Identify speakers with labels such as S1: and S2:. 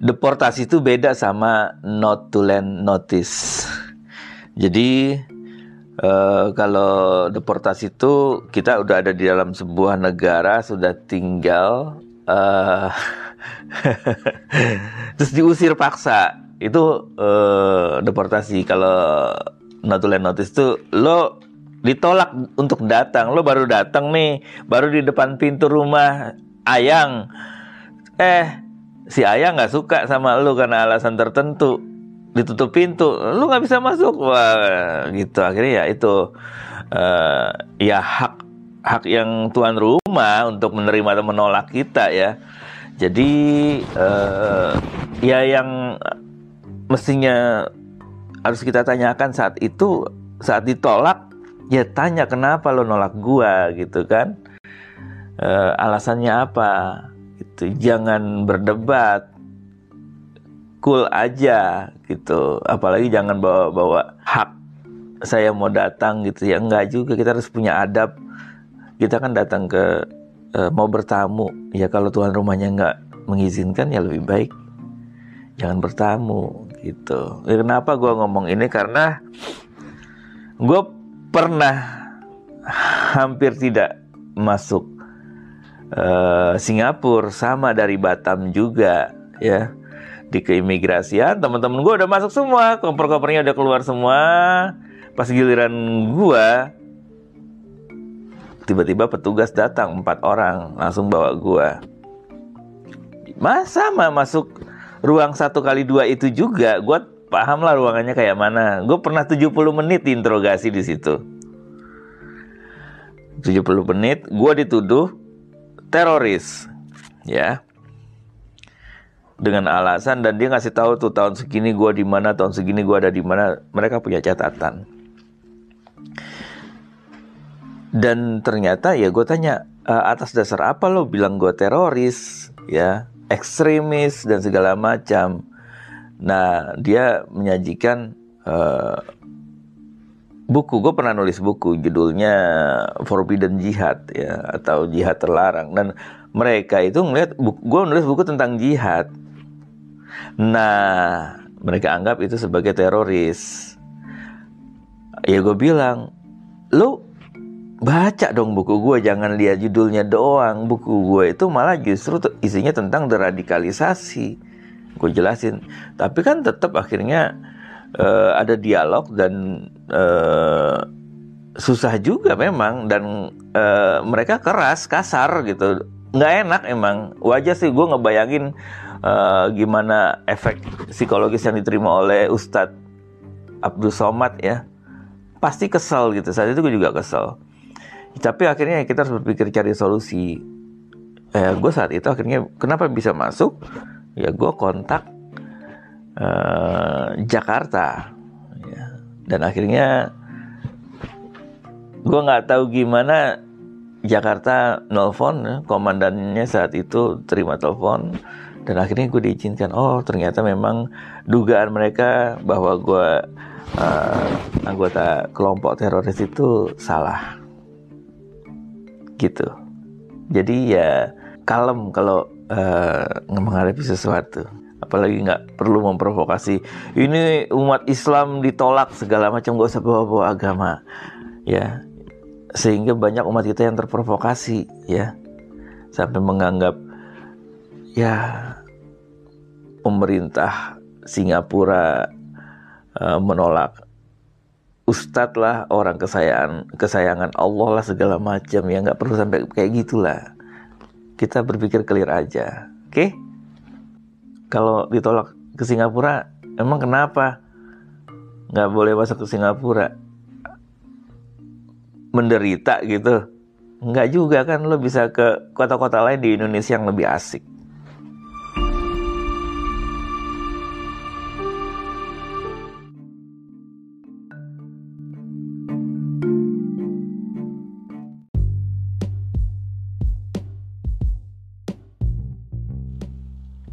S1: Deportasi itu beda sama not to land notice. Jadi uh, kalau deportasi itu kita udah ada di dalam sebuah negara sudah tinggal uh, terus diusir paksa itu deportasi. Kalau not to land notice itu lo ditolak untuk datang, lo baru datang nih, baru di depan pintu rumah Ayang. Eh si ayah nggak suka sama lu karena alasan tertentu. Ditutup pintu. Lu nggak bisa masuk. Wah gitu. Akhirnya ya itu uh, ya hak hak yang tuan rumah untuk menerima atau menolak kita ya. Jadi uh, ya yang mestinya harus kita tanyakan saat itu saat ditolak ya tanya kenapa lo nolak gua? Gitu kan. Uh, alasannya apa? Gitu. Jangan berdebat. Cool aja. Gitu. Apalagi jangan bawa-bawa hak saya mau datang. Gitu. Ya enggak juga. Kita harus punya adab. Kita kan datang ke e, mau bertamu. Ya kalau tuan rumahnya enggak mengizinkan ya lebih baik jangan bertamu. Gitu. Ya, kenapa gue ngomong ini? Karena gue pernah hampir tidak masuk uh, Singapura sama dari Batam juga ya. Di keimigrasian teman-teman gue udah masuk semua koper-kopernya udah keluar semua. Pas giliran gue tiba-tiba petugas datang empat orang langsung bawa gue masa mah masuk ruang satu kali dua itu juga gue paham lah ruangannya kayak mana. Gue pernah 70 menit diinterogasi di situ. 70 menit gue dituduh teroris ya. Dengan alasan dan dia ngasih tahu tuh tahun segini gue di mana tahun segini gue ada di mana. Mereka punya catatan. Dan ternyata ya gue tanya e, atas dasar apa lo bilang gue teroris? Ya ekstremis dan segala macam nah dia menyajikan uh, buku. Gue pernah nulis buku judulnya Forbidden Jihad ya atau jihad terlarang. Dan mereka itu ngeliat gue nulis buku tentang jihad. Nah mereka anggap itu sebagai teroris. Ya gue bilang lu baca dong buku gue jangan lihat judulnya doang. Buku gue itu malah justru isinya tentang deradikalisasi gue jelasin. Tapi kan tetap akhirnya uh, ada dialog dan uh, susah juga memang. Dan uh, mereka keras kasar gitu. Nggak enak emang. Wajah sih gue ngebayangin uh, gimana efek psikologis yang diterima oleh Ustadz Abdul Somad ya. Pasti kesel gitu. Saat itu gue juga kesel. Tapi akhirnya kita harus berpikir cari solusi. Eh, gue saat itu akhirnya kenapa bisa masuk ya gue kontak uh, Jakarta. Ya. dan akhirnya gue nggak tahu gimana Jakarta nelfon ya, komandannya saat itu terima telepon. Dan akhirnya gue diizinkan. Oh ternyata memang dugaan mereka bahwa gue uh, anggota kelompok teroris itu salah. Gitu. Jadi ya kalem kalau uh, menghadapi sesuatu. Apalagi nggak perlu memprovokasi. Ini umat Islam ditolak segala macam gak usah bawa-bawa agama. Ya sehingga banyak umat kita yang terprovokasi ya. Sampai menganggap ya pemerintah Singapura uh, menolak. Ustadz lah orang kesayangan kesayangan Allah lah segala macam. Ya nggak perlu sampai kayak gitulah kita berpikir clear aja. Oke? Okay? kalau ditolak ke Singapura emang kenapa? Nggak boleh masuk ke Singapura. Menderita gitu. Nggak juga kan lo bisa ke kota-kota lain di Indonesia yang lebih asik